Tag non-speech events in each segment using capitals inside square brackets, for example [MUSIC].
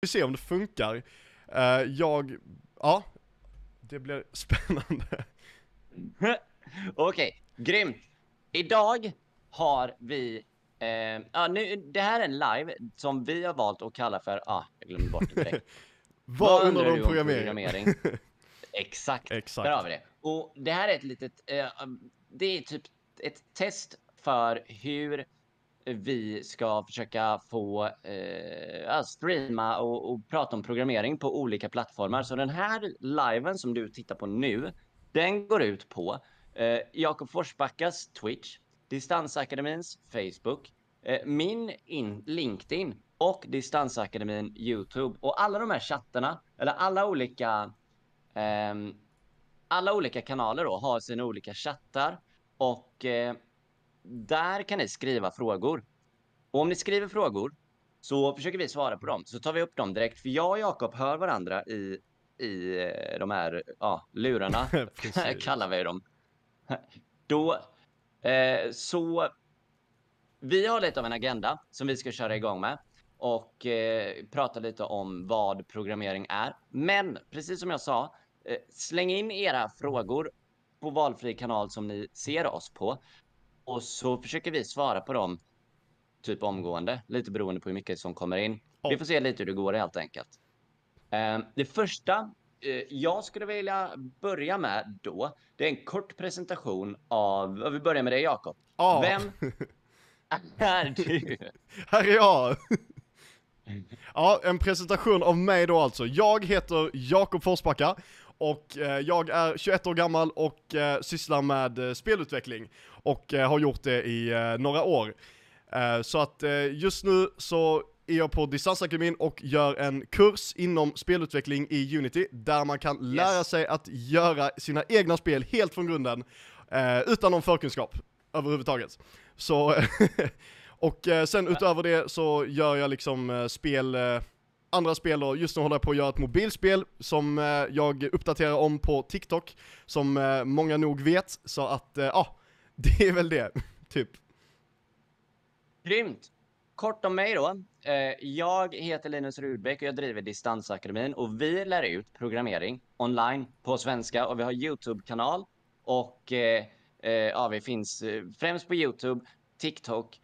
vi se om det funkar. Eh, jag, ja, det blir spännande. [LAUGHS] Okej, grymt. Idag har vi... Eh, ja, nu, det här är en live som vi har valt att kalla för... Ah, jag glömde bort det direkt. [LAUGHS] Vad undrar du om programmering? [LAUGHS] Exakt, Exakt. där har vi det. Och det här är ett litet... Eh, det är typ ett test för hur vi ska försöka få eh, streama och, och, prata om programmering på olika plattformar. Så den här liven som du tittar på nu, den går ut på eh, Jakob Forsbackas Twitch, Distansakademins Facebook, eh, min in, LinkedIn och Distansakademin YouTube. Och alla de här chattarna, eller alla olika eh, alla olika kanaler då har sina olika chattar och eh, där kan ni skriva frågor. Och om ni skriver frågor så försöker vi svara på dem. Så tar vi upp dem direkt. För jag och Jakob hör varandra i, i eh, de här ja, lurarna, [LAUGHS] [LAUGHS] kallar vi dem. [LAUGHS] Då, eh, så vi har lite av en agenda som vi ska köra igång med och eh, prata lite om vad programmering är. Men precis som jag sa, eh, släng in era frågor på valfri kanal som ni ser oss på. Och så försöker vi svara på dem typ omgående, lite beroende på hur mycket som kommer in. Oh. Vi får se lite hur det går helt enkelt. Uh, det första uh, jag skulle vilja börja med då, det är en kort presentation av, vi börjar med dig Jakob. Oh. Vem [LAUGHS] är du? Här är jag! ja, en presentation av mig då alltså. Jag heter Jakob Forsbacka och eh, jag är 21 år gammal och eh, sysslar med eh, spelutveckling och har gjort det i några år. Så att just nu så är jag på Distansakademin och gör en kurs inom spelutveckling i Unity där man kan lära yes. sig att göra sina egna spel helt från grunden utan någon förkunskap överhuvudtaget. Så, [LAUGHS] och sen utöver det så gör jag liksom spel andra spel då, just nu håller jag på att göra ett mobilspel som eh, jag uppdaterar om på TikTok, som eh, många nog vet, så att, eh, ja, [LAUGHS] det är väl det, [LAUGHS] typ. Grymt! Kort om mig då. Eh, jag heter Linus Rudbeck och jag driver Distansakademin och vi lär ut programmering online på svenska och vi har YouTube-kanal och eh, eh, ja, vi finns främst på YouTube, TikTok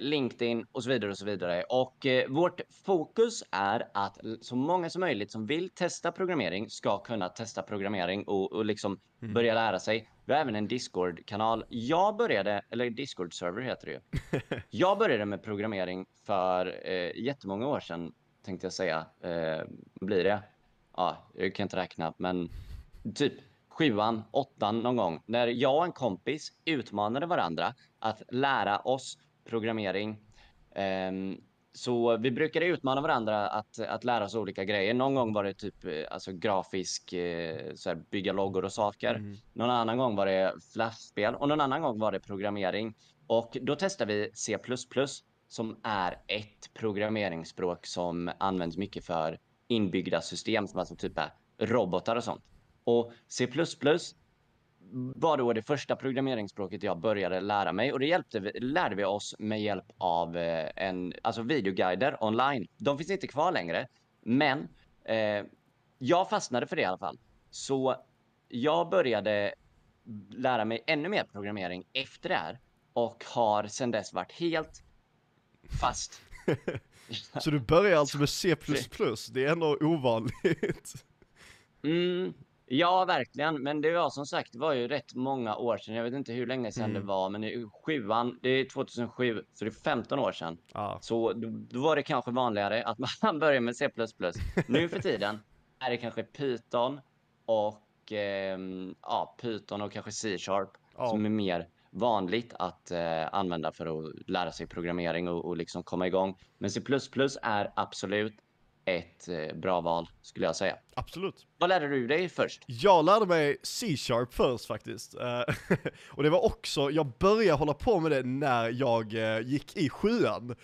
LinkedIn och så vidare och så vidare. Och eh, vårt fokus är att så många som möjligt som vill testa programmering ska kunna testa programmering och, och liksom mm. börja lära sig. Vi har även en Discord-kanal. Jag började, eller Discord-server heter det ju. [LAUGHS] jag började med programmering för eh, jättemånga år sedan, tänkte jag säga. Eh, blir det? Ja, jag kan inte räkna, men typ sjuan, åttan någon gång. När jag och en kompis utmanade varandra att lära oss programmering. Um, så vi brukade utmana varandra att, att lära oss olika grejer. Någon gång var det typ eh, alltså, grafisk, eh, så här, bygga loggor och saker. Mm. Någon annan gång var det flashspel och någon annan gång var det programmering. Och då testade vi C++ som är ett programmeringsspråk som används mycket för inbyggda system som alltså typ är robotar och sånt. Och C++ var då det första programmeringsspråket jag började lära mig och det hjälpte, lärde vi oss med hjälp av eh, en, alltså videoguider online. De finns inte kvar längre, men eh, jag fastnade för det i alla fall. Så jag började lära mig ännu mer programmering efter det här och har sedan dess varit helt fast. [LAUGHS] Så du börjar alltså med C++? Det är ändå ovanligt. Mm, Ja, verkligen. Men det var som sagt, det var ju rätt många år sedan. Jag vet inte hur länge sedan mm. det var, men det sjuan, det är 2007, så det är 15 år sedan. Ah. Så då, då, var det kanske vanligare att [LAUGHS] man börjar med C++. nu för tiden är det kanske Python och eh, ja, Python och kanske C-sharp ah. som är mer vanligt att eh, använda för att lära sig programmering och, och liksom komma igång. Men C++ är absolut ett eh, bra val, skulle jag säga. Absolut. Vad lärde du dig först? Jag lärde mig C-sharp först faktiskt. Eh, [LAUGHS] och det var också, jag började hålla på med det när jag eh, gick i sjuan.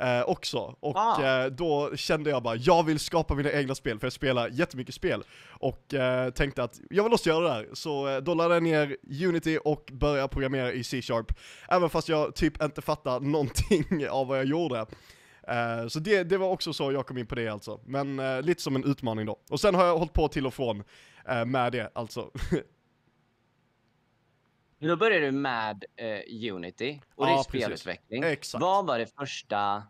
Eh, också. Och ah. eh, då kände jag bara, jag vill skapa mina egna spel, för jag spelar jättemycket spel. Och eh, tänkte att jag vill också göra det här. Så då laddade jag ner Unity och började programmera i C-sharp. Även fast jag typ inte fattar någonting [LAUGHS] av vad jag gjorde. Eh, så det, det var också så jag kom in på det alltså. Men eh, lite som en utmaning då. Och sen har jag hållit på till och från eh, med det alltså. [LAUGHS] Då började du med Unity och det är Ja, spelutveckling. Exakt. Vad var det första?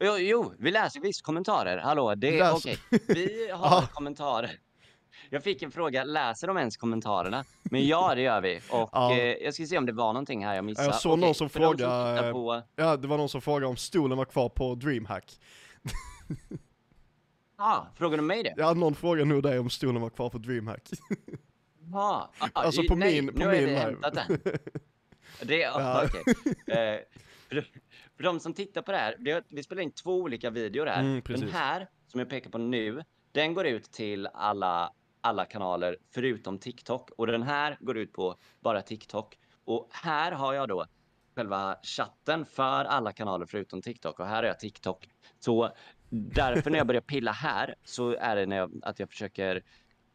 Jo, jo vi läser visst kommentarer. Hallå, det är okej. Vi [LAUGHS] har Ja. kommentarer. Jag fick en fråga, läser de ens kommentarerna? Men ja, det gör vi. [LAUGHS] Och Ja. eh, jag ska se om det var någonting här jag missade. Jag såg Okej, någon som frågade- tittar På... Ja, det var någon som frågade om stolen var kvar på DreamHack. [LAUGHS] Ah, frågar du mig det? Ja, någon frågade nog dig om stolen var kvar på DreamHack. [LAUGHS] Ah, ah, Alltså på nej, min- på nu min live. hämtat den. Det, Ja. ja. okej. Eh, för, för de som tittar på det här, det, vi spelar in två olika videor här. Mm, den här, som jag pekar på nu, den går ut till alla, alla kanaler förutom TikTok. Och den här går ut på bara TikTok. Och här har jag då själva chatten för alla kanaler förutom TikTok. Och här är jag TikTok. Så därför när jag börjar pilla här så är det när jag, att jag försöker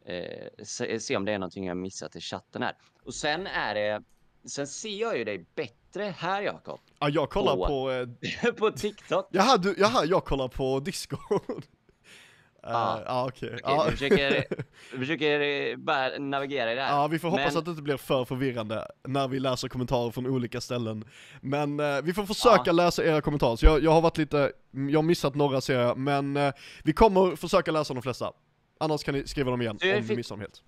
eh, se, se om det är någonting jag missat i chatten här. Och sen är det, sen ser jag ju dig bättre här Jakob. Ja, jag kollar På- på... Eh, [LAUGHS] på TikTok. jaha, du, jaha, jag kollar på Discord. Ja. Ja, okej. Okej, Ja. vi försöker, [LAUGHS] vi försöker eh, bara navigera i det här. Ja, vi får hoppas Men- att det inte blir för förvirrande när vi läser kommentarer från olika ställen. Men eh, vi får försöka läsa era kommentarer, så jag, jag har varit lite, jag har missat några ser jag, men eh, vi kommer försöka läsa de flesta. Annars kan ni skriva dem igen om vi fick- missar dem helt.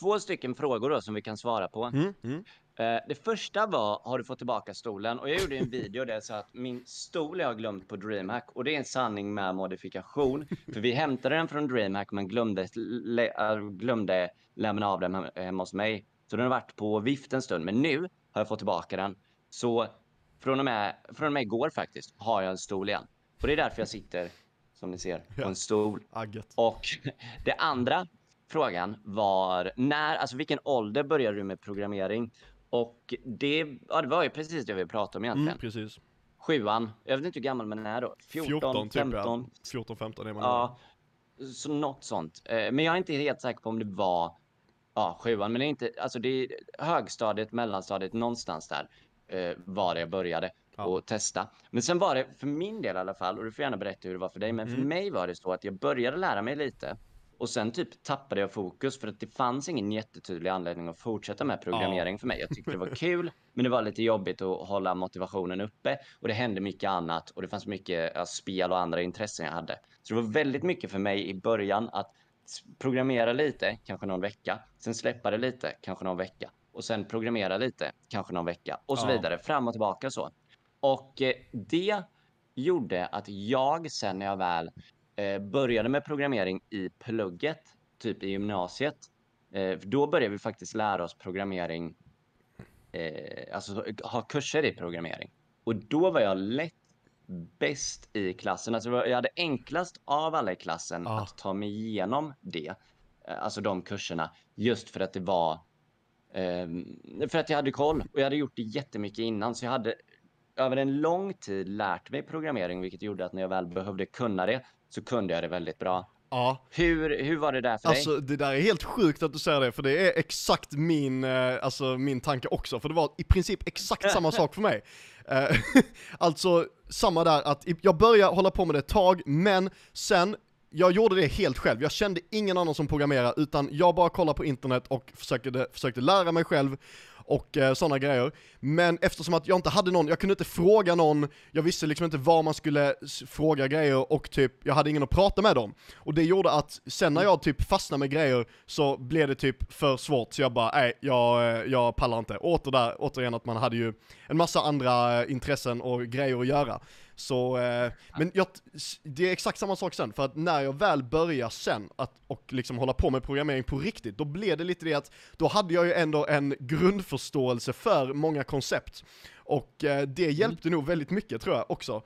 Två stycken frågor då som vi kan svara på. Mm, mm. Eh, det första var, har du fått tillbaka stolen? Och jag gjorde en video där jag sa att min stol jag har glömt på DreamHack. Och det är en sanning med modifikation. För vi hämtade den från DreamHack men glömde, äh, glömde lämna av den hem- hemma hos mig. Så den har varit på vift en stund. Men nu har jag fått tillbaka den. Så från och med, från och med igår faktiskt har jag en stol igen. Och det är därför jag sitter, som ni ser, på en stol. Agget. Och [LAUGHS] det andra frågan var när, alltså vilken ålder började du med programmering? Och det, ja, det var ju precis det vi pratade om egentligen. Mm, precis. Sjuan, jag vet inte hur gammal man är då. 14, 14 typ 15. ja. 14, 15 är man Ja, så något sånt. Eh, Men jag är inte helt säker på om det var ja, sjuan, men det är inte, alltså det är högstadiet, mellanstadiet, någonstans där eh, var det jag började Ja. och testa. Men sen var det för min del i alla fall, och du får gärna berätta hur det var för dig, men för Mm. mig var det så att jag började lära mig lite och sen typ tappade jag fokus för att det fanns ingen jättetydlig anledning att fortsätta med programmering för mig. Jag tyckte det var kul, men det var lite jobbigt att hålla motivationen uppe och det hände mycket annat och det fanns mycket ja, spel och andra intressen jag hade. Så det var väldigt mycket för mig i början att programmera lite, kanske någon vecka, sen släppa det lite, kanske någon vecka och sen programmera lite, kanske någon vecka och så Ja. vidare, fram och tillbaka så. Och eh, det gjorde att jag sen när jag väl började med programmering i plugget, typ i gymnasiet, eh, då började vi faktiskt lära oss programmering, eh, alltså ha kurser i programmering. Och då var jag lätt bäst i klassen. Alltså jag hade enklast av alla i klassen Ah. att ta mig igenom det. Eh, Alltså de kurserna. Just för att det var... ehm, för att jag hade koll. Och jag hade gjort det jättemycket innan. Så jag hade över en lång tid lärt mig programmering. Vilket gjorde att när jag väl behövde kunna det så kunde jag det väldigt bra. Ja, Hur, hur var det där för dig? alltså det där är helt sjukt att du säger det, för det är exakt min, eh, alltså, min tanke också, för det var i princip exakt [LAUGHS] samma sak för mig. Eh, [LAUGHS] alltså, samma där att jag började hålla på med det ett tag, men sen, jag gjorde det helt själv, jag kände ingen annan som programmerar, utan jag bara kollade på internet och försökte, försökte lära mig själv och eh, sådana grejer. Men eftersom att jag inte hade någon, jag kunde inte fråga någon, jag visste liksom inte var man skulle fråga grejer och typ, jag hade ingen att prata med dem. Och det gjorde att sen när jag typ fastnade med grejer så blev det typ för svårt, så jag bara, nej, jag, eh, jag pallar inte. Åter där, återigen att man hade ju en massa andra eh, intressen och grejer att göra. Så, eh, men jag, det är exakt samma sak sen, för att när jag väl börjar sen att, och liksom hålla på med programmering på riktigt, då blev det lite det att, då hade jag ju ändå en grundförståelse för många koncept. Och eh, det hjälpte nog väldigt mycket tror jag också.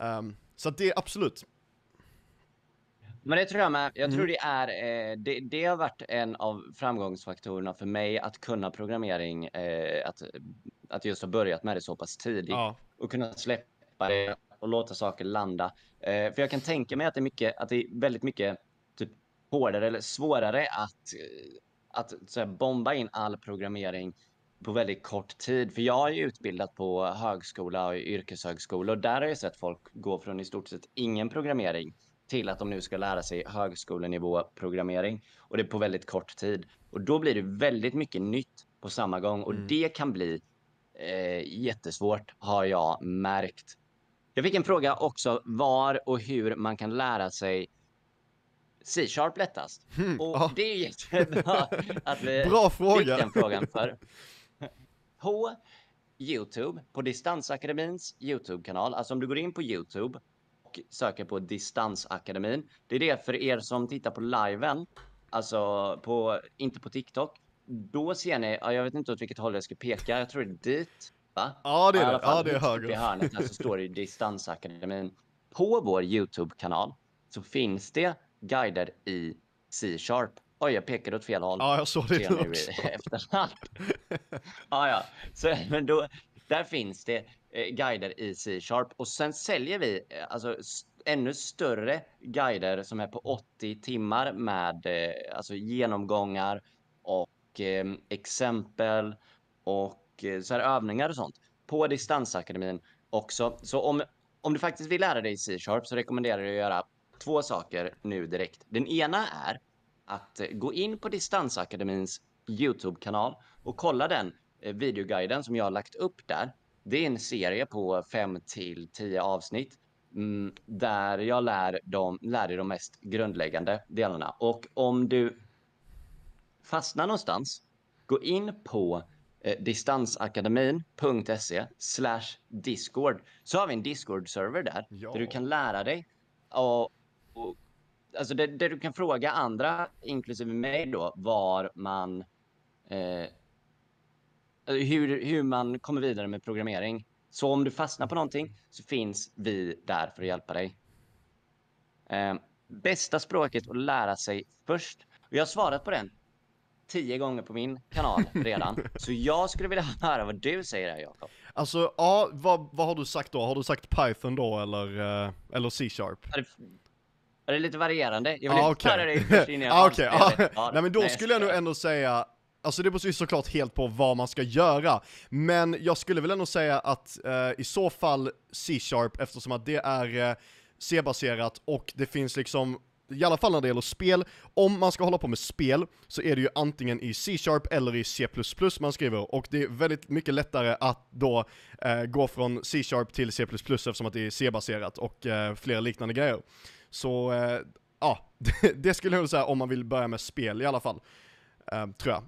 Ehm, så att det är absolut. Men det tror jag med. Jag Mm. tror det är, eh, det, det har varit en av framgångsfaktorerna för mig att kunna programmering, eh, att, att just ha börjat med det så pass tidigt Ja, och kunna släppa det och låta saker landa. Eh, för jag kan tänka mig att det är mycket, att det är väldigt mycket typ hårdare eller svårare att, eh, att så här, bomba in all programmering på väldigt kort tid. För jag är utbildad på högskola och yrkeshögskola och där har jag sett folk gå från i stort sett ingen programmering till att de nu ska lära sig högskolenivå programmering och det är på väldigt kort tid. Och då blir det väldigt mycket nytt på samma gång och Mm. det kan bli eh, jättesvårt har jag märkt. Jag fick en fråga också var och hur man kan lära sig C-sharp lättast. Hmm, Och ja. det är jättebra [LAUGHS] att vi Bra fick fråga. den frågan för. På Youtube, på Distansakademins Youtube-kanal, alltså om du går in på Youtube och söker på Distansakademin, det är det för er som tittar på liven, alltså på, inte på TikTok, då ser ni, ja, jag vet inte åt vilket håll jag ska peka, jag tror det är dit, va? Ja, det är det. Ja, det är upp I höger. hörnet här så står det Distansakademin. På vår Youtube-kanal så finns det guider i C-sharp. Oj, jag pekade åt fel håll. Ja, jag såg det nu också. [LAUGHS] efterhand. ja, ja. Så, men då, där finns det eh, guider i C-sharp och sen säljer vi eh, alltså ännu större guider som är på 80 timmar med eh, alltså genomgångar och eh, exempel och och eh, så här övningar och sånt på Distansakademin också. Så om, om du faktiskt vill lära dig C-sharp så rekommenderar jag att göra två saker nu direkt. Den ena är att eh, gå in på Distansakademins Youtube-kanal och kolla den eh, videoguiden som jag har lagt upp där. Det är en serie på 5 till 10 avsnitt mm, där jag lär, dem, lär dig de mest grundläggande delarna. Och om du fastnar någonstans, gå in på eh, distansakademin.se slash discord så har vi en discord-server där Ja. där du kan lära dig och, och alltså där, där du kan fråga andra, inklusive mig då, var man eh, hur, hur man kommer vidare med programmering. Så om du fastnar på någonting så finns vi där för att hjälpa dig. Eh, bästa språket att lära sig först. Och jag har svarat på den tio gånger på min kanal redan. [LAUGHS] så jag skulle vilja [LAUGHS] höra vad du säger här Jakob. Alltså, ja, vad, vad har du sagt då? Har du sagt Python då eller, eh, eller C-sharp? Det, är lite varierande? Jag vill Ja, inte höra dig först innan jag Ja, okej. avslöjar ja. Nej men då Nej, skulle jag nog skojar. ändå säga, alltså det beror ju såklart helt på vad man ska göra, men jag skulle väl ändå säga att eh, i så fall C-sharp, eftersom att det är eh, C-baserat och det finns liksom i alla fall när det gäller spel, om man ska hålla på med spel så är det ju antingen i C-sharp eller i C++ man skriver och det är väldigt mycket lättare att då eh, gå från C-sharp till C++ eftersom att det är C-baserat och eh, flera liknande grejer. Så eh, ja, det, [LAUGHS] det skulle jag säga om man vill börja med spel i alla fall. Eh, tror jag.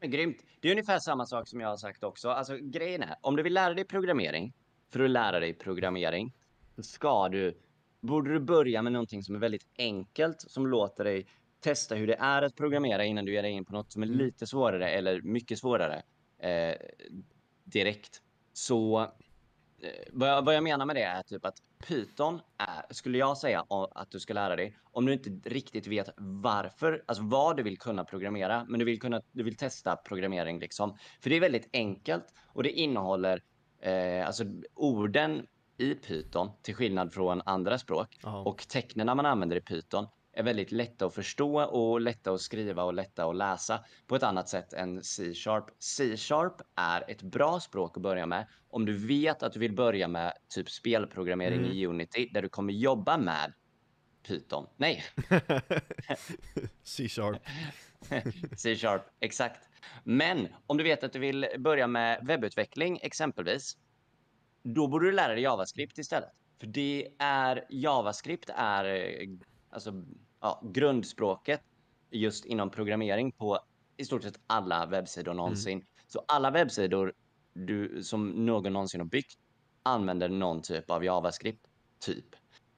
Men grymt. Det är ungefär samma sak som jag har sagt också. Alltså grejen är, om du vill lära dig programmering, för att lära dig programmering, så ska du, borde du börja med någonting som är väldigt enkelt, som låter dig testa hur det är att programmera innan du ger dig in på något som är Mm. lite svårare eller mycket svårare eh, direkt. Så eh, vad, jag, vad jag menar med det är typ att Python är, skulle jag säga att du ska lära dig, om du inte riktigt vet varför, alltså vad du vill kunna programmera, men du vill, kunna, du vill testa programmering liksom. För det är väldigt enkelt och det innehåller, eh, alltså orden i Python, till skillnad från andra språk, Ja. och tecknen man använder i Python är väldigt lätta att förstå och lätta att skriva och lätta att läsa på ett annat sätt än C-sharp. C-sharp är ett bra språk att börja med om du vet att du vill börja med typ spelprogrammering Mm. i Unity där du kommer jobba med Python. Nej, [LAUGHS] C-sharp. [LAUGHS] C-sharp, exakt. Men om du vet att du vill börja med webbutveckling exempelvis, då borde du lära dig JavaScript istället. För det är, JavaScript är eh, alltså, ja, grundspråket just inom programmering på i stort sett alla webbsidor någonsin. Så alla webbsidor du, som någon någonsin har byggt använder någon typ av JavaScript, typ.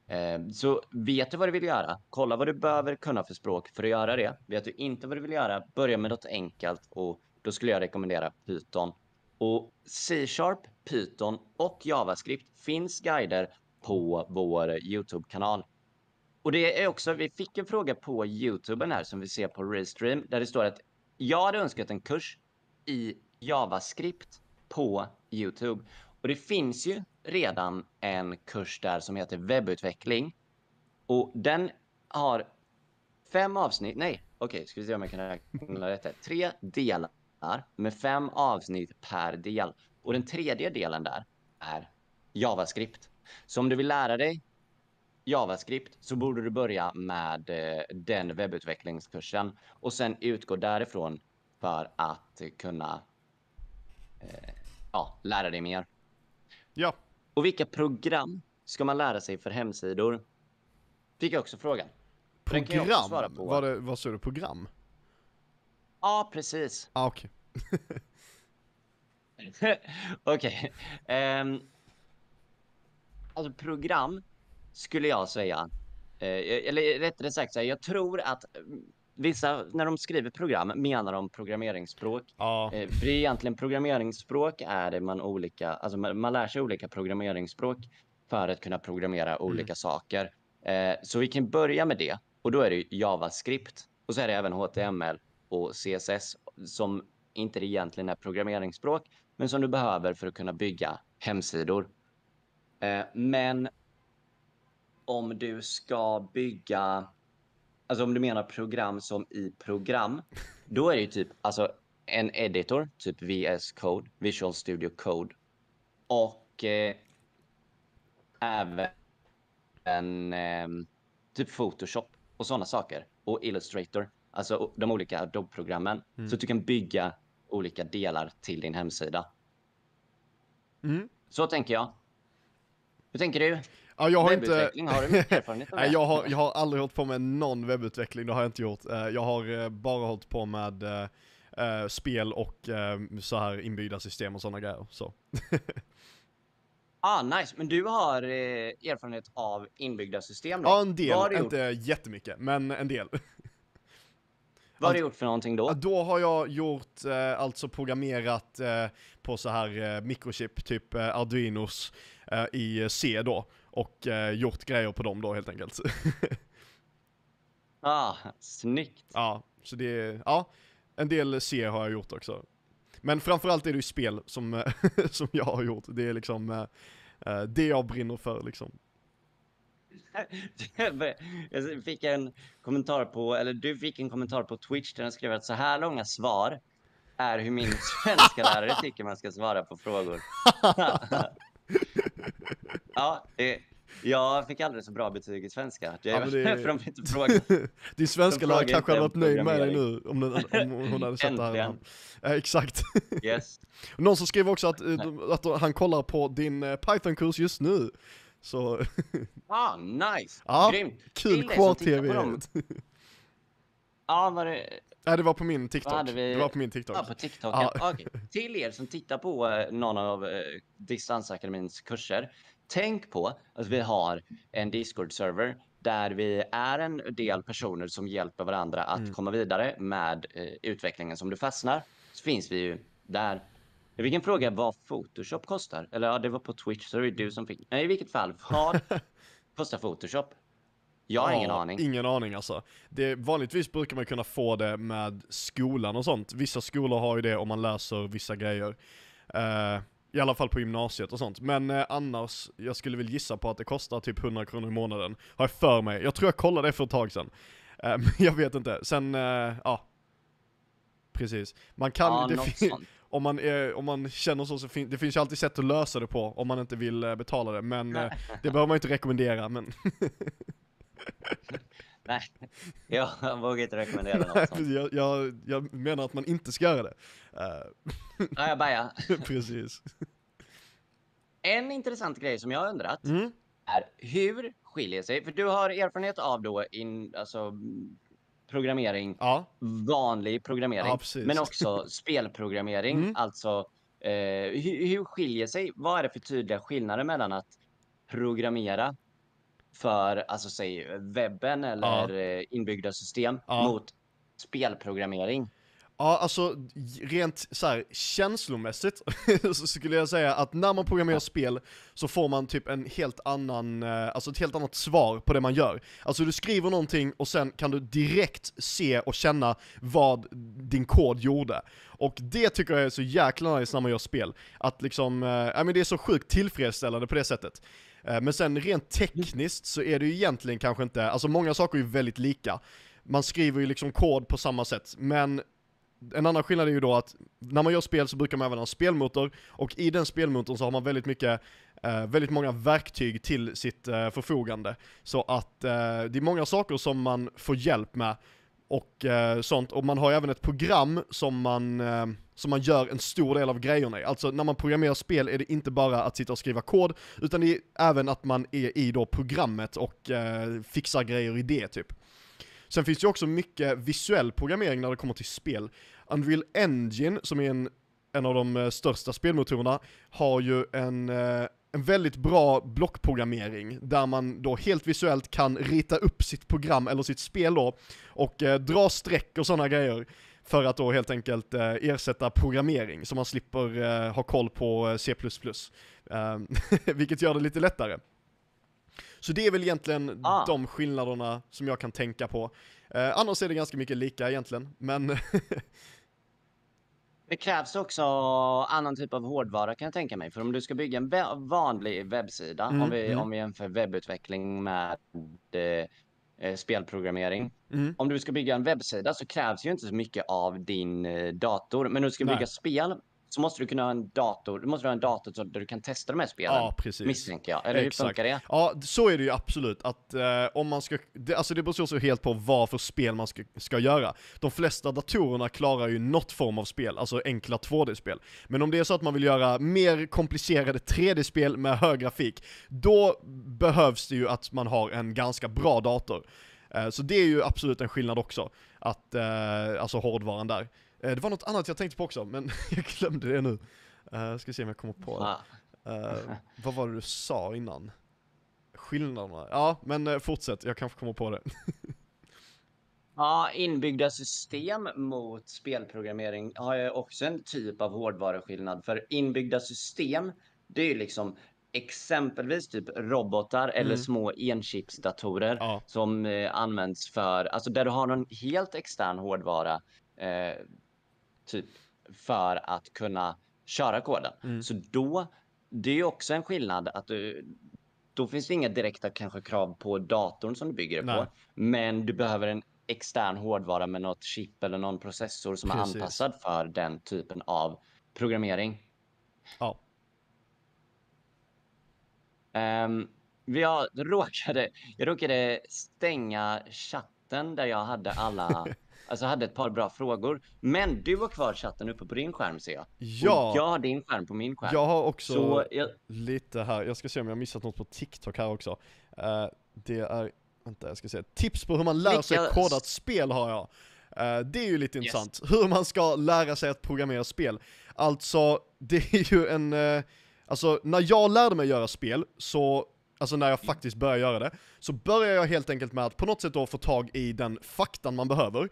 Eh, Så vet du vad du vill göra, kolla vad du behöver kunna för språk för att göra det. Vet du inte vad du vill göra, börja med något enkelt och då skulle jag rekommendera Python. Och C-sharp, Python och JavaScript finns guider på vår YouTube-kanal. Och det är också, vi fick en fråga på YouTuben här som vi ser på Restream där det står att jag hade önskat en kurs i JavaScript på YouTube. Och det finns ju redan en kurs där som heter webbutveckling. Och den har fem avsnitt, nej, okej, ska vi se om jag kan räkna rätt här. Tre delar med fem avsnitt per del. Och den tredje delen där är JavaScript. Så om du vill lära dig JavaScript så borde du börja med eh, den webbutvecklingskursen och sen utgå därifrån för att kunna eh, ja, lära dig mer. Ja. Och vilka program ska man lära sig för hemsidor? Fick jag också frågan. Jag också svara Program? på. Var det, vad sa du, program? Ja, precis. Ah, [LAUGHS] [LAUGHS] okej. Ehm, alltså program skulle jag säga. Eh, eller rättare sagt, jag tror att mm, vissa, när de skriver program, menar de programmeringsspråk. Ja. Eh, för det är egentligen programmeringsspråk är det man olika, alltså man, man lär sig olika programmeringsspråk för att kunna programmera olika saker. Eh, så vi kan börja med det och då är det JavaScript och så är det även HTML och CSS som inte egentligen är programmeringsspråk, men som du behöver för att kunna bygga hemsidor. Eh, men om du ska bygga, alltså om du menar program som i program, då är det ju typ alltså en editor, typ VS Code, Visual Studio Code och eh, även eh, typ Photoshop och sådana saker och Illustrator, alltså de olika Adobe-programmen så att du kan bygga olika delar till din hemsida. Mm. Så tänker jag. Hur tänker du? Ja, jag har inte... Webbutveckling, har du mycket [LAUGHS] erfarenhet av det? Jag har, jag har aldrig hållit på med någon webbutveckling, det har jag inte gjort. Eh, Jag har eh, bara hållit på med eh, spel och eh, så här inbyggda system och sådana grejer. Så. [LAUGHS] Ah, nice. Men du har erfarenhet av inbyggda system då? Ja, en del, du gjort, inte jättemycket, men en del. [LAUGHS] vad har du gjort för någonting då? Då har jag gjort, eh, alltså programmerat eh, på så här eh, mikrochip, typ eh, Arduinos eh, i C då. Och eh, gjort grejer på dem då helt enkelt. [LAUGHS] Ah, snyggt. ja, så det är, ja, en del C har jag gjort också. Men framförallt är det ju spel som, eh, [LAUGHS] som jag har gjort. Det är liksom eh, eh, det jag brinner för liksom. Jag fick en kommentar på, eller du fick en kommentar på Twitch där den skrev att så här långa svar är hur min [LAUGHS] svenska lärare tycker man ska svara på frågor. [LAUGHS] ja, det, jag fick aldrig så bra betyg i svenska. Det, Ja, men det- för de inte fråga. [LAUGHS] Din svenska lärare frågar kanske hade varit nöjd med dig nu om, den, om hon hade sett det här. Eh, exakt. Yes. Någon som skriver också att, eh, att han kollar på din eh, Python-kurs just nu. Så [LAUGHS] Ah, nice. Ja, Grymt. kul kvar-tv. [LAUGHS] Ja, var det... Nej det var på min TikTok. Vi- Det var på min TikTok. Ja, på TikTok. Ja. Ja. Okej. Till er som tittar på eh, någon av eh, Distansakademins kurser, tänk på att vi har en Discord-server där vi är en del personer som hjälper varandra att Mm. komma vidare med eh, utvecklingen. Som du fastnar så finns vi ju där. Jag fick en fråga vad Photoshop kostar. Eller ja, det var på Twitch, så det är du som fick. Nej, i vilket fall. Vad [LAUGHS] kostar Photoshop? Jag har ingen Ja, aning. Ingen aning alltså. Det, vanligtvis brukar man kunna få det med skolan och sånt. Vissa skolor har ju det om man läser vissa grejer. Eh, I alla fall på gymnasiet och sånt. Men eh, annars, jag skulle väl gissa på att det kostar typ 100 kronor i månaden. Har jag för mig. Jag tror jag kollade det för ett tag sedan. [LAUGHS] Men jag vet inte. Sen, eh, ja. Precis. Man kan, ja, det fin-. Om, man är, om man känner så, så fin- det finns ju alltid sätt att lösa det på om man inte vill eh, betala det. Men eh, [LAUGHS] det behöver man inte rekommendera. Men [LAUGHS] Nej, jag vågar inte rekommendera något sånt. jag, jag, jag menar att man inte ska göra det. Eh, Ja, jag bajar. [LAUGHS] precis. En intressant grej som jag har undrat Mm. är hur skiljer sig, för du har erfarenhet av då in, alltså programmering, Ja, vanlig programmering, Ja, men också [LAUGHS] spelprogrammering, Mm. alltså eh, hur, hur skiljer sig, vad är det för tydliga skillnader mellan att programmera för, alltså säg webben eller eh, inbyggda system Ja. mot spelprogrammering? Ja alltså rent så här känslomässigt [LAUGHS] så skulle jag säga att när man programmerar spel så får man typ en helt annan, eh, alltså ett helt annat svar på det man gör. Alltså du skriver någonting och sen kan du direkt se och känna vad din kod gjorde. Och det tycker jag är så jäkla nice när man gör spel. Att liksom, eh, ja men det är så sjukt tillfredsställande på det sättet. Eh, Men sen rent tekniskt så är det ju egentligen kanske inte, alltså många saker är ju väldigt lika. Man skriver ju liksom kod på samma sätt, men en annan skillnad är ju då att när man gör spel så brukar man även ha en spelmotor, och i den spelmotorn så har man väldigt mycket, eh, väldigt många verktyg till sitt eh, förfogande. Så att eh, det är många saker som man får hjälp med, och eh, sånt, och man har även ett program som man, eh, som man gör en stor del av grejerna i. Alltså när man programmerar spel är det inte bara att sitta och skriva kod, utan det är även att man är i då programmet och eh, fixar grejer i det typ. Sen finns det ju också mycket visuell programmering när det kommer till spel. Unreal Engine, som är en, en av de eh, största spelmotorerna, har ju en, eh, en väldigt bra blockprogrammering, där man då helt visuellt kan rita upp sitt program, eller sitt spel då, och eh, dra streck och sådana grejer, för att då helt enkelt eh, ersätta programmering, så man slipper eh, ha koll på eh, C++. Eh, [LAUGHS] vilket gör det lite lättare. Så det är väl egentligen Ah. de skillnaderna som jag kan tänka på. Eh, annars är det ganska mycket lika egentligen, men [LAUGHS] Det krävs också annan typ av hårdvara kan jag tänka mig. För om du ska bygga en vä- vanlig webbsida, Mm, om, vi, mm. om vi jämför webbutveckling med eh, eh, spelprogrammering. mm, Om du ska bygga en webbsida så krävs ju inte så mycket av din eh, dator. Men om du ska Nej. bygga spel så måste du kunna ha en dator. Du måste ha en dator så- där du kan testa de här spelen. ja precis. misstänker jag. Eller hur Exakt. funkar det? Ja, så är det ju absolut. Att eh, om man ska, det, alltså det beror så helt på vad för spel man ska, ska göra. De flesta datorerna klarar ju något form av spel, alltså enkla 2D-spel. Men om det är så att man vill göra mer komplicerade 3D-spel med hög grafik, då behövs det ju att man har en ganska bra dator. Eh, så det är ju absolut en skillnad också, att, eh, alltså hårdvaran där. Eh, det var något annat jag tänkte på också, men [LAUGHS] jag glömde det nu. Uh, ska se om jag kommer på det. Eh, vad var det du sa innan? Skillnaderna? Ja, men fortsätt, jag kanske kommer på det. [LAUGHS] Ja, inbyggda system mot spelprogrammering har ju också en typ av hårdvaruskillnad. För inbyggda system, det är ju liksom exempelvis typ robotar eller Mm. små enchipsdatorer Ja, som eh, används för, alltså där du har någon helt extern hårdvara eh, typ för att kunna köra koden. Mm. Så då, det är ju också en skillnad att du, då finns det inga direkta kanske krav på datorn som du bygger det Nej. på. Men du behöver en extern hårdvara med något chip eller någon processor som Precis. är anpassad för den typen av programmering. ja. Um, jag, råkade, jag råkade stänga chatten där jag hade alla, [LAUGHS] alltså hade ett par bra frågor. Men du har kvar chatten uppe på din skärm ser jag. Ja, Och jag har din skärm på min skärm. jag har också Så jag, lite här, jag ska se om jag har missat något på TikTok här också. Eh, det är, vänta jag ska se, tips på hur man lär sig Vilka- koda ett spel har jag. Eh, det är ju lite Yes. intressant, hur man ska lära sig att programmera spel. Alltså, det är ju en, eh, alltså när jag lärde mig göra spel, så, alltså när jag faktiskt började göra det, så började jag helt enkelt med att på något sätt då få tag i den faktan man behöver.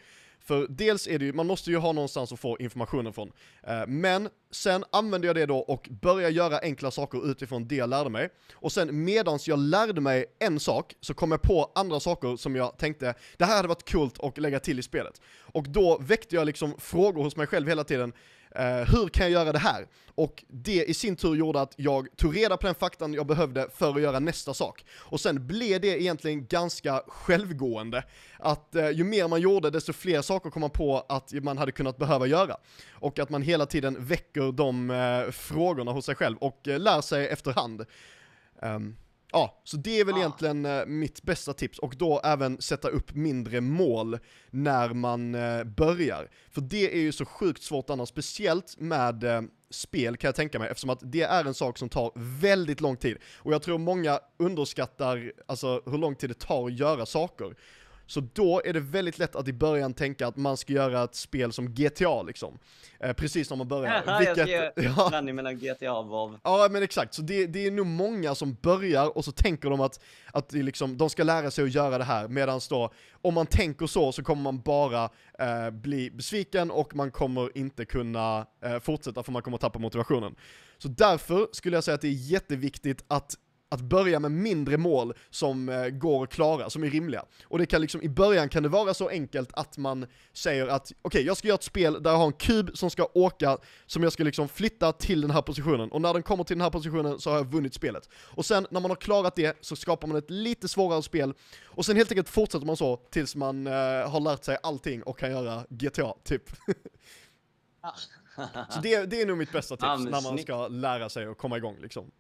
För dels är det ju, man måste ju ha någonstans att få informationen från. Eh, men sen använde jag det då och började göra enkla saker utifrån det jag lärde mig. Och sen medans jag lärde mig en sak så kom jag på andra saker som jag tänkte, det här hade varit coolt att lägga till i spelet. Och då väckte jag liksom frågor hos mig själv hela tiden. Eh, hur kan jag göra det här? Och det i sin tur gjorde att jag tog reda på den faktan jag behövde för att göra nästa sak. Och sen blev det egentligen ganska självgående. Att eh, ju mer man gjorde, desto fler saker kom man på att man hade kunnat behöva göra. Och att man hela tiden väcker de eh, frågorna hos sig själv och lär sig efterhand. Um, ja, så det är väl Ah. egentligen eh, mitt bästa tips. Och då även sätta upp mindre mål när man eh, börjar. För det är ju så sjukt svårt annars, speciellt med eh, spel kan jag tänka mig, eftersom att det är en sak som tar väldigt lång tid. Och jag tror många underskattar alltså, hur lång tid det tar att göra saker. Så då är det väldigt lätt att i början tänka att man ska göra ett spel som GTA liksom. Eh, precis när man börjar. jag ska göra [LAUGHS] ja, blandning mellan GTA och WoW. Ja men exakt, så det, det är nog många som börjar och så tänker de att, att liksom, de ska lära sig att göra det här, medan då, om man tänker så så kommer man bara eh, bli besviken och man kommer inte kunna eh, fortsätta för man kommer tappa motivationen. Så därför skulle jag säga att det är jätteviktigt att att börja med mindre mål som eh, går att klara, som är rimliga. Och det kan liksom, i början kan det vara så enkelt att man säger att okej, okay, jag ska göra ett spel där jag har en kub som ska åka, som jag ska liksom flytta till den här positionen, och när den kommer till den här positionen så har jag vunnit spelet. Och sen när man har klarat det så skapar man ett lite svårare spel, och sen helt enkelt fortsätter man så tills man eh, har lärt sig allting och kan göra GTA, typ. [LAUGHS] så det, det är nog mitt bästa tips när man ska lära sig och komma igång liksom.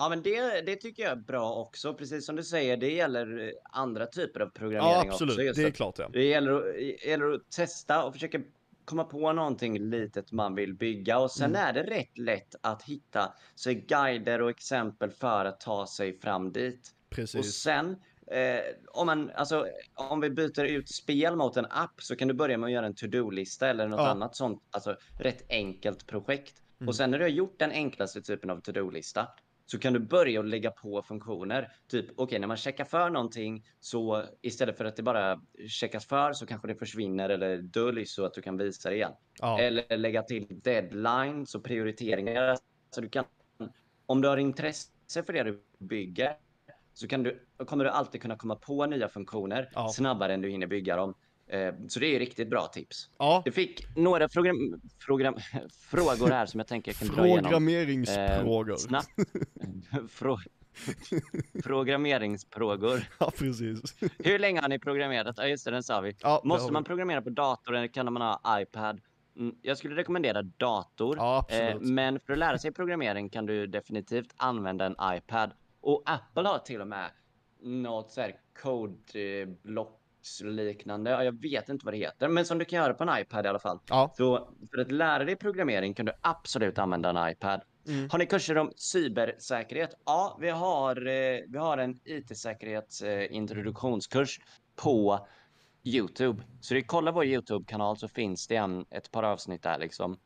Ja, men det, det tycker jag är bra också. Precis som du säger, det gäller eh, andra typer av programmering Ja, absolut, också. det är klart ja. Det gäller, gäller att testa och försöka komma på någonting litet man vill bygga och sen Mm. är det rätt lätt att hitta sig guider och exempel för att ta sig fram dit. Och Precis. sen, eh, om, man, alltså, om vi byter ut spel mot en app så kan du börja med att göra en to-do-lista eller något Ja. annat sånt, alltså rätt enkelt projekt. Mm. Och sen när du har gjort den enklaste typen av to-do-lista så kan du börja att lägga på funktioner. Typ, okej, när man checkar för någonting så istället för att det bara checkas för så kanske det försvinner eller döljs så att du kan visa det igen. Ja. Eller lägga till deadlines och prioriteringar. Så du kan, om du har intresse för det du bygger så kan du, kommer du alltid kunna komma på nya funktioner Ja. snabbare än du hinner bygga dem. Eh, Så det är riktigt bra tips. ja. Jag fick några program, program, frågor här som jag tänker jag kan dra igenom. Programmeringsfrågor. Eh, snabbt. [LAUGHS] Frå, programmeringsfrågor. Ja, precis. Hur länge har ni programmerat? Ja, just det, den sa vi. Ja, Måste man programmera på dator eller kan man ha iPad? Mm, Jag skulle rekommendera dator. Ja, Eh, men för att lära sig programmering kan du definitivt använda en iPad. Och Apple har till och med något så här code-blocks liknande. Ja, Jag vet inte vad det heter, men som du kan göra på en iPad i alla fall. Ja. Så för att lära dig programmering kan du absolut använda en iPad. Mm. Har ni kurser om cybersäkerhet? Ja, vi har, eh, vi har en IT-säkerhetsintroduktionskurs på YouTube. Så du kollar vår YouTube-kanal så finns det en, ett par avsnitt där liksom.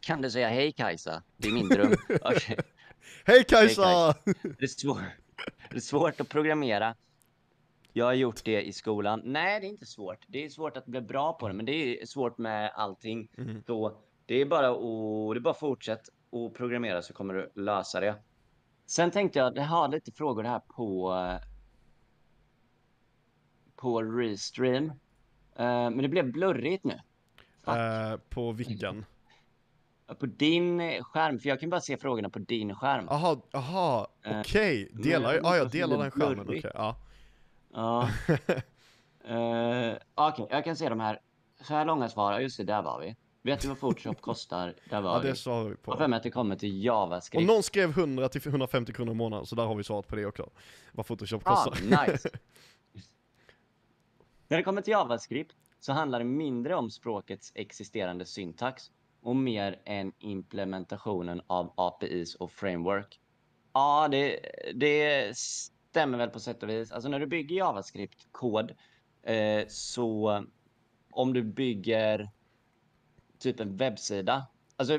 Kan du säga hej Kajsa? Det är min dröm. [LAUGHS] Okej. Hej Kajsa! Det, är svår, det är svårt att programmera. Jag har gjort det i skolan. Nej, det är inte svårt. Det är svårt att bli bra på det, men det är svårt med allting. Mm. Så det är bara att, det är bara att fortsätt och programmera så kommer du lösa det. Sen tänkte jag, jag har lite frågor här på på Restream. Eh, men det blev blurrigt nu. Eh, på vilken? På din skärm, för jag kan bara se frågorna på din skärm. Aha, aha, Eh, okej. Delar, men ja jag delar den det skärmen, okej. blurrigt? ja. Ja. [LAUGHS] Eh, Okej, jag kan se de här. Så här långa svar. Just det, där var vi. Vet du vad Photoshop kostar? [LAUGHS] Där var ja, vi. det svarar vi Jag har för på. mig att det kommer till Och JavaScript. någon skrev 100 till 150 kronor i månaden, så där har vi svarat på det också. Vad Photoshop Ah, kostar. nice. [LAUGHS] När det kommer till JavaScript så handlar det mindre om språkets existerande syntax och mer än implementationen av APIs och framework. Ja, det, det stämmer väl på sätt och vis. Alltså när du bygger JavaScript-kod eh, så om du bygger typ en webbsida, alltså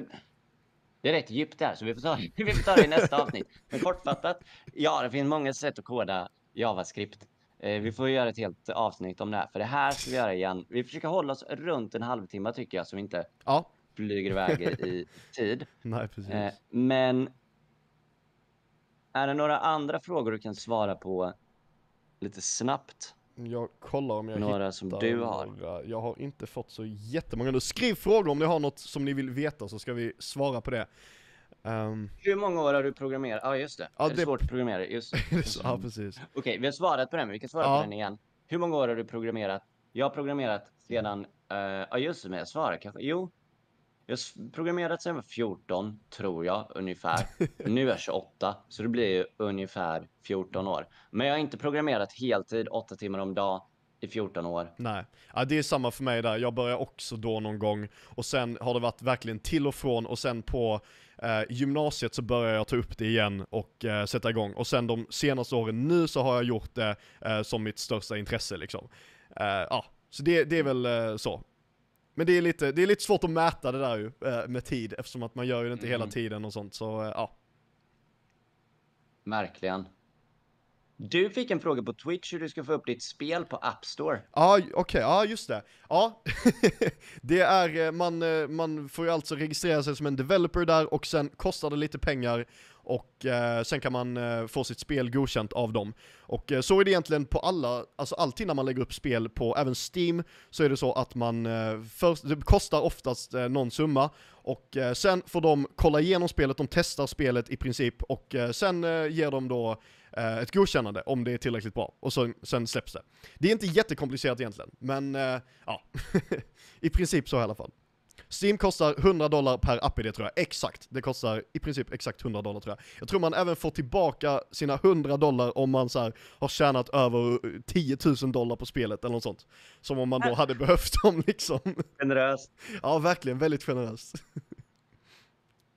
det är rätt djupt där, så vi får ta, [LAUGHS] vi får ta det i nästa avsnitt. Men kortfattat, ja, det finns många sätt att koda JavaScript. Eh, vi får göra ett helt avsnitt om det här, för det här ska vi göra igen. Vi försöker hålla oss runt en halvtimme tycker jag, så vi inte Ja, flyger iväg i, i tid. [LAUGHS] nej precis. Eh, men är det några andra frågor du kan svara på lite snabbt? Jag kollar om jag Några som hittar du har. några. Jag har inte fått så jättemånga nu. Skriv frågor om ni har något som ni vill veta så ska vi svara på det. Ehm, Hur många år har du programmerat? Ja, just det. Ja, är det det- svårt att programmera? Just [LAUGHS] det. ja, precis. Okej, vi har svarat på den, men vi kan svara Ja. på den igen. Hur många år har du programmerat? Jag har programmerat sedan, eh, ja just det, men jag svarar kanske, jo. Jag har programmerat sedan jag var 14, tror jag, ungefär. [LAUGHS] Nu är jag 28, så det blir ju ungefär 14 år. Men jag har inte programmerat heltid, 8 timmar om dag, i 14 år. Nej, ja, det är samma för mig där. Jag började också då någon gång och sen har det varit verkligen till och från och sen på eh, gymnasiet så började jag ta upp det igen och eh, sätta igång. Och sen de senaste åren nu så har jag gjort det eh, som mitt största intresse liksom. Eh, ja, så det, det är väl eh, så. Men det är, lite, det är lite svårt att mäta det där ju eh, med tid eftersom att man gör ju det inte hela Mm. tiden och sånt så eh, ja. Verkligen. Du fick en fråga på Twitch hur du ska få upp ditt spel på App Store. Ja, okej, ja just det. Ja, [LAUGHS] det är, eh, man, man får ju alltså registrera sig som en developer där och sen kostar det lite pengar och eh, sen kan man eh, få sitt spel godkänt av dem. Och eh, så är det egentligen på alla, alltså alltid när man lägger upp spel på även Steam, så är det så att man eh, först, det kostar oftast eh, någon summa, och eh, sen får de kolla igenom spelet, de testar spelet i princip, och eh, sen eh, ger de då eh, ett godkännande om det är tillräckligt bra, och så, sen släpps det. Det är inte jättekomplicerat egentligen, men eh, ja, [LAUGHS] i princip så i alla fall. Steam kostar 100 dollar per app-id tror jag, exakt. Det kostar i princip exakt 100 dollar tror jag. Jag tror man även får tillbaka sina 100 dollar om man så här, har tjänat över 10 000 dollar på spelet eller något sånt. Som om man då hade [LAUGHS] behövt dem liksom. Generöst. Ja, verkligen, väldigt generöst.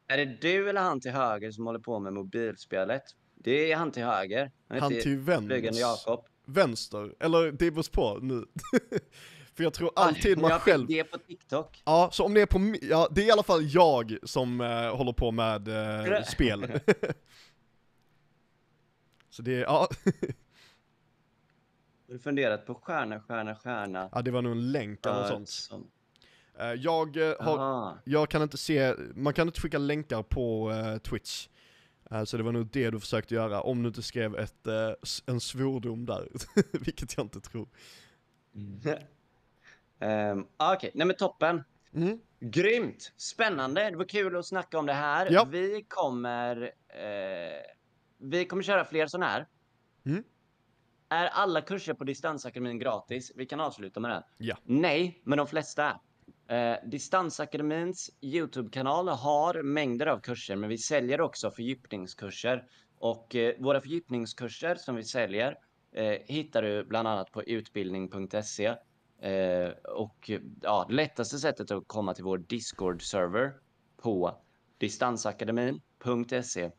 Är det du eller han till höger som håller på med mobilspelet? Det är han till höger. Han heter till vänster. Jakob. Vänster, eller det beror på nu. [LAUGHS] För jag tror alltid man jag själv... det på TikTok. Ja, så om det är på ja, det är i alla fall jag som eh, håller på med eh, spel. [LAUGHS] så det är, ja, [LAUGHS] Har du funderat på stjärna, stjärna, stjärna? ja, det var nog en länk eller något sånt. som- Eh, jag eh, har, jag kan inte se, man kan inte skicka länkar på eh, Twitch. Eh, så det var nog det du försökte göra, om du inte skrev ett, s- en svordom där. [LAUGHS] Vilket jag inte tror. Ehm, Okej, nej men toppen. Mm. Grymt! Spännande, det var kul att snacka om det här. Ja. Vi kommer eh, Vi kommer köra fler sådana här. Mm. Är alla kurser på Distansakademin gratis? Vi kan avsluta med det. Ja. Nej, men de flesta. Eh, Distansakademins YouTube-kanal har mängder av kurser, men vi säljer också fördjupningskurser. Och eh, våra fördjupningskurser som vi säljer eh, hittar du bland annat på utbildning.se. Eh, och ja, det lättaste sättet att komma till vår Discord-server på distansakademin.se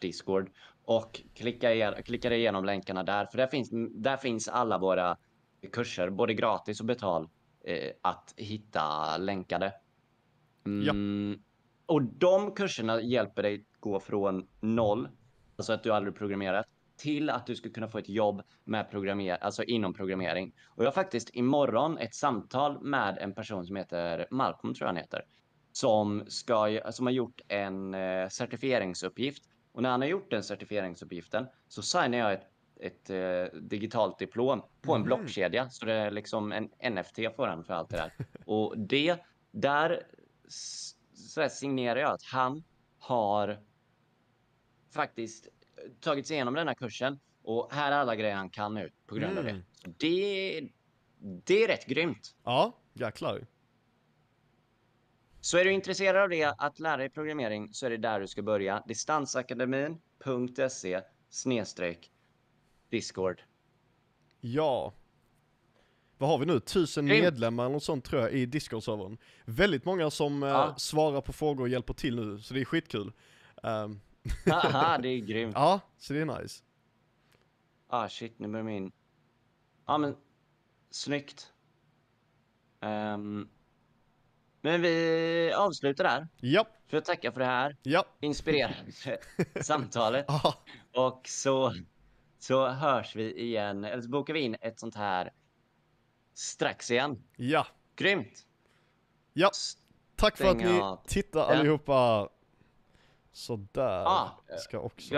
discord och klicka, igen, klicka igenom länkarna där, för där finns, där finns alla våra kurser, både gratis och betal, eh, att hitta länkade. Mm, Och de kurserna hjälper dig gå från noll, alltså att du aldrig programmerat, till att du ska kunna få ett jobb med programmer alltså inom programmering. Och jag har faktiskt imorgon ett samtal med en person som heter Malcolm, tror jag han heter, som, ska, som har gjort en eh, certifieringsuppgift. Och när han har gjort den certifieringsuppgiften så signar jag ett, ett eh, digitalt diplom på en Mhm. blockkedja. Så det är liksom en NFT får han för allt det där. Och det, där så signerar jag att han har faktiskt tagit sig igenom den här kursen och här är alla grejer han kan nu på grund av Mm. det. Så det. Det är rätt grymt. Ja, jäklar. Så är du intresserad av det, att lära dig programmering, så är det där du ska börja. Distansakademin.se snedstreck Discord. Ja. Vad har vi nu? Tusen Grymt. medlemmar eller något sånt tror jag i Discord-servern. Väldigt många som eh, Ja. svarar på frågor och hjälper till nu, så det är skitkul. Um, Haha, det är grymt. ja, så det är nice. Ah shit, nu börjar min... Ja men, snyggt. Ehm, men vi avslutar där. Ja, För att tacka för det här ja, inspirerande [LAUGHS] samtalet. aha. Och så, så hörs vi igen, eller så bokar vi in ett sånt här strax igen. ja. Grymt! Ja, tack för att Stänga ni av tittar allihopa. Sådär, Ah, ska också